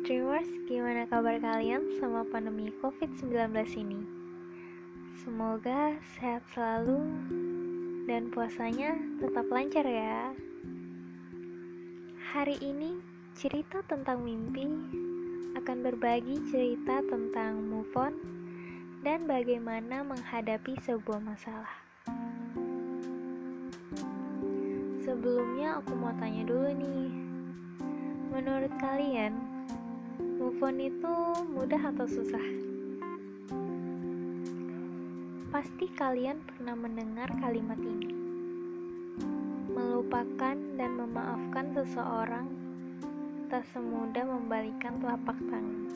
Dreamers, gimana kabar kalian sama pandemi COVID-19 ini? Semoga sehat selalu dan puasanya tetap lancar ya. Hari ini cerita tentang mimpi akan berbagi cerita tentang move on dan bagaimana menghadapi sebuah masalah. Sebelumnya aku mau tanya dulu nih, menurut kalian move on itu mudah atau susah? Pasti kalian pernah mendengar kalimat ini. Melupakan dan memaafkan seseorang tak semudah membalikan telapak tangan.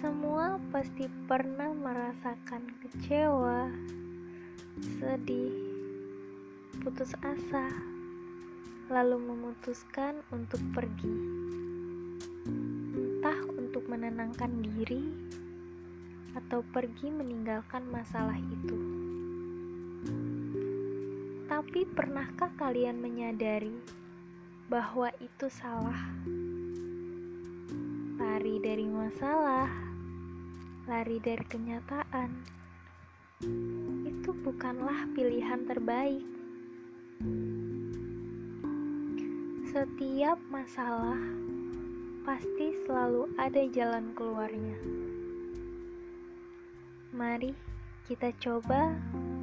Semua pasti pernah merasakan kecewa, sedih, putus asa, lalu memutuskan untuk pergi. Entah untuk menenangkan diri atau pergi meninggalkan masalah itu. Tapi pernahkah kalian menyadari bahwa itu salah? Lari dari masalah, lari dari kenyataan, itu bukanlah pilihan terbaik. Setiap masalah pasti selalu ada jalan keluarnya. Mari kita coba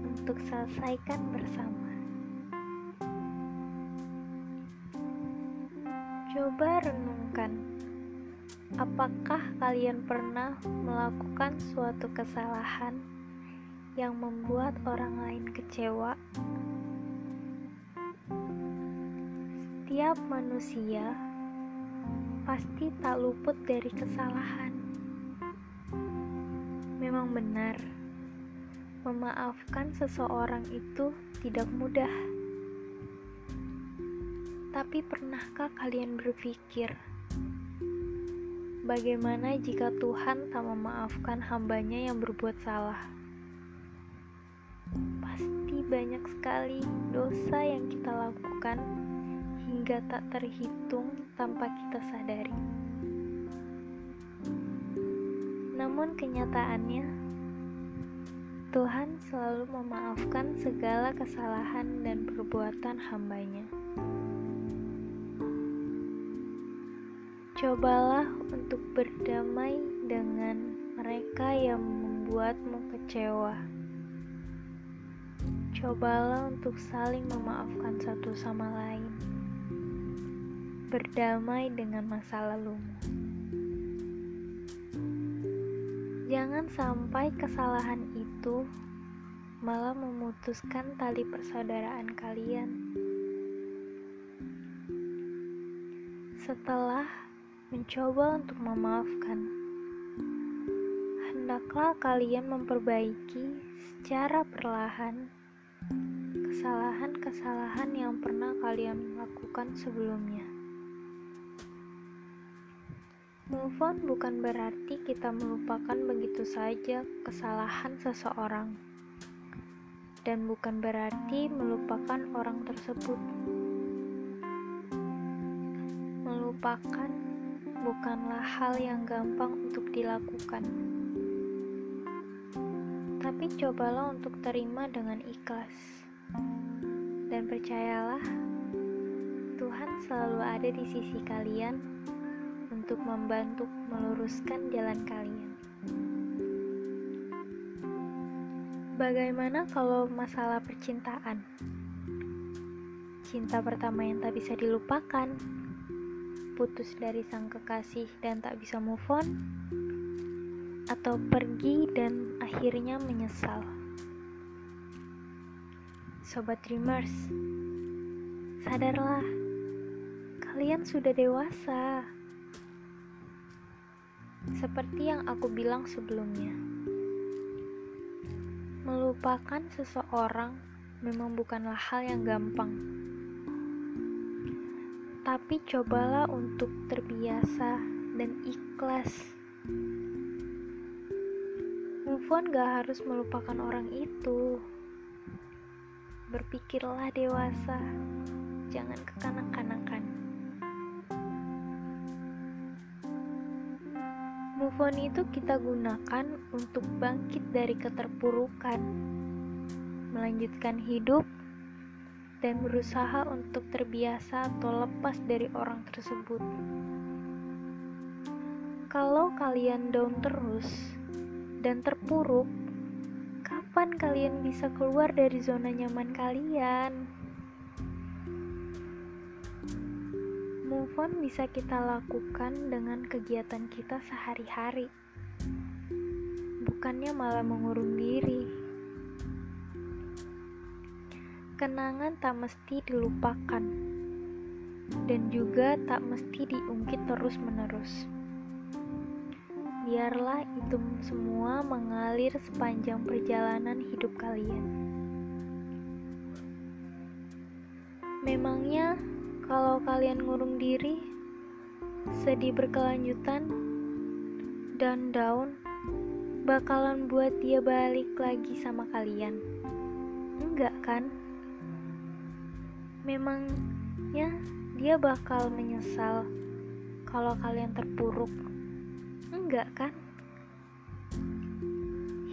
untuk selesaikan bersama. Coba renungkan, apakah kalian pernah melakukan suatu kesalahan yang membuat orang lain kecewa? Setiap manusia pasti tak luput dari kesalahan. Memang benar, memaafkan seseorang itu tidak mudah. Tapi pernahkah kalian berpikir, bagaimana jika Tuhan tak memaafkan hambanya yang berbuat salah? Pasti banyak sekali dosa yang kita lakukan hingga tak terhitung tanpa kita sadari. Namun kenyataannya, Tuhan selalu memaafkan segala kesalahan dan perbuatan hambanya. Cobalah untuk berdamai dengan mereka yang membuatmu kecewa. Cobalah untuk saling memaafkan satu sama lain. Berdamai dengan masa lalumu. Jangan sampai kesalahan itu malah memutuskan tali persaudaraan kalian. Setelah mencoba untuk memaafkan, hendaklah kalian memperbaiki secara perlahan kesalahan-kesalahan yang pernah kalian lakukan sebelumnya. Move on bukan berarti kita melupakan begitu saja kesalahan seseorang, dan bukan berarti melupakan orang tersebut. Melupakan bukanlah hal yang gampang untuk dilakukan, tapi cobalah untuk terima dengan ikhlas, dan percayalah, Tuhan selalu ada di sisi kalian untuk membantu meluruskan jalan kalian. Bagaimana kalau masalah percintaan? Cinta pertama yang tak bisa dilupakan, putus dari sang kekasih dan tak bisa move on, atau pergi dan akhirnya menyesal. Sobat Dreamers, sadarlah, kalian sudah dewasa. Seperti yang aku bilang sebelumnya, melupakan seseorang memang bukanlah hal yang gampang. Tapi cobalah untuk terbiasa dan ikhlas. Move on gak harus melupakan orang itu. Berpikirlah dewasa, jangan kekanak-kanakan. Move on itu kita gunakan untuk bangkit dari keterpurukan, melanjutkan hidup, dan berusaha untuk terbiasa atau lepas dari orang tersebut. Kalau kalian down terus dan terpuruk, kapan kalian bisa keluar dari zona nyaman kalian? Move on bisa kita lakukan dengan kegiatan kita sehari-hari, bukannya malah mengurung diri. Kenangan tak mesti dilupakan, dan juga tak mesti diungkit terus-menerus. Biarlah itu semua mengalir sepanjang perjalanan hidup kalian. Memangnya kalau kalian ngurung diri, sedih berkelanjutan, dan down, bakalan buat dia balik lagi sama kalian. Enggak kan? Memangnya dia bakal menyesal kalau kalian terpuruk. Enggak kan?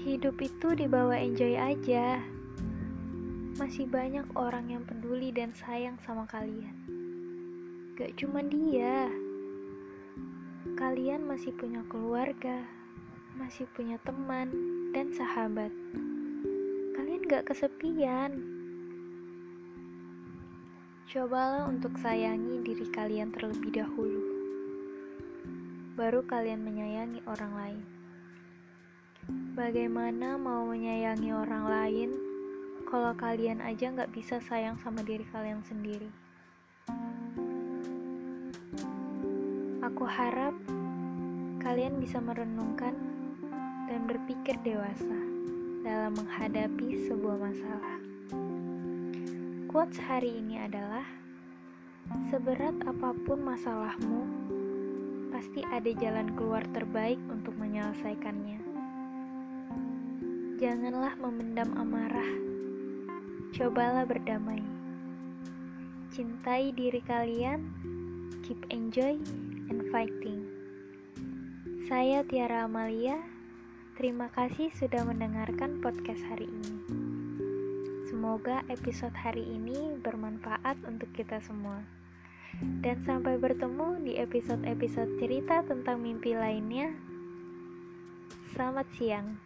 Hidup itu dibawa enjoy aja. Masih banyak orang yang peduli dan sayang sama kalian. Gak cuma dia. Kalian masih punya keluarga, masih punya teman dan sahabat. Kalian gak kesepian. Cobalah untuk sayangi diri kalian terlebih dahulu. Baru kalian menyayangi orang lain. Bagaimana mau menyayangi orang lain kalau kalian aja nggak bisa sayang sama diri kalian sendiri? Aku harap kalian bisa merenungkan dan berpikir dewasa dalam menghadapi sebuah masalah. Quotes hari ini adalah: "Seberat apa pun masalahmu, pasti ada jalan keluar terbaik untuk menyelesaikannya." Janganlah memendam amarah, cobalah berdamai. Cintai diri kalian, keep enjoy fighting. Saya Tiara Amalia. Terima kasih sudah mendengarkan podcast hari ini. Semoga episode hari ini bermanfaat untuk kita semua. Dan sampai bertemu di episode-episode cerita tentang mimpi lainnya. Selamat siang.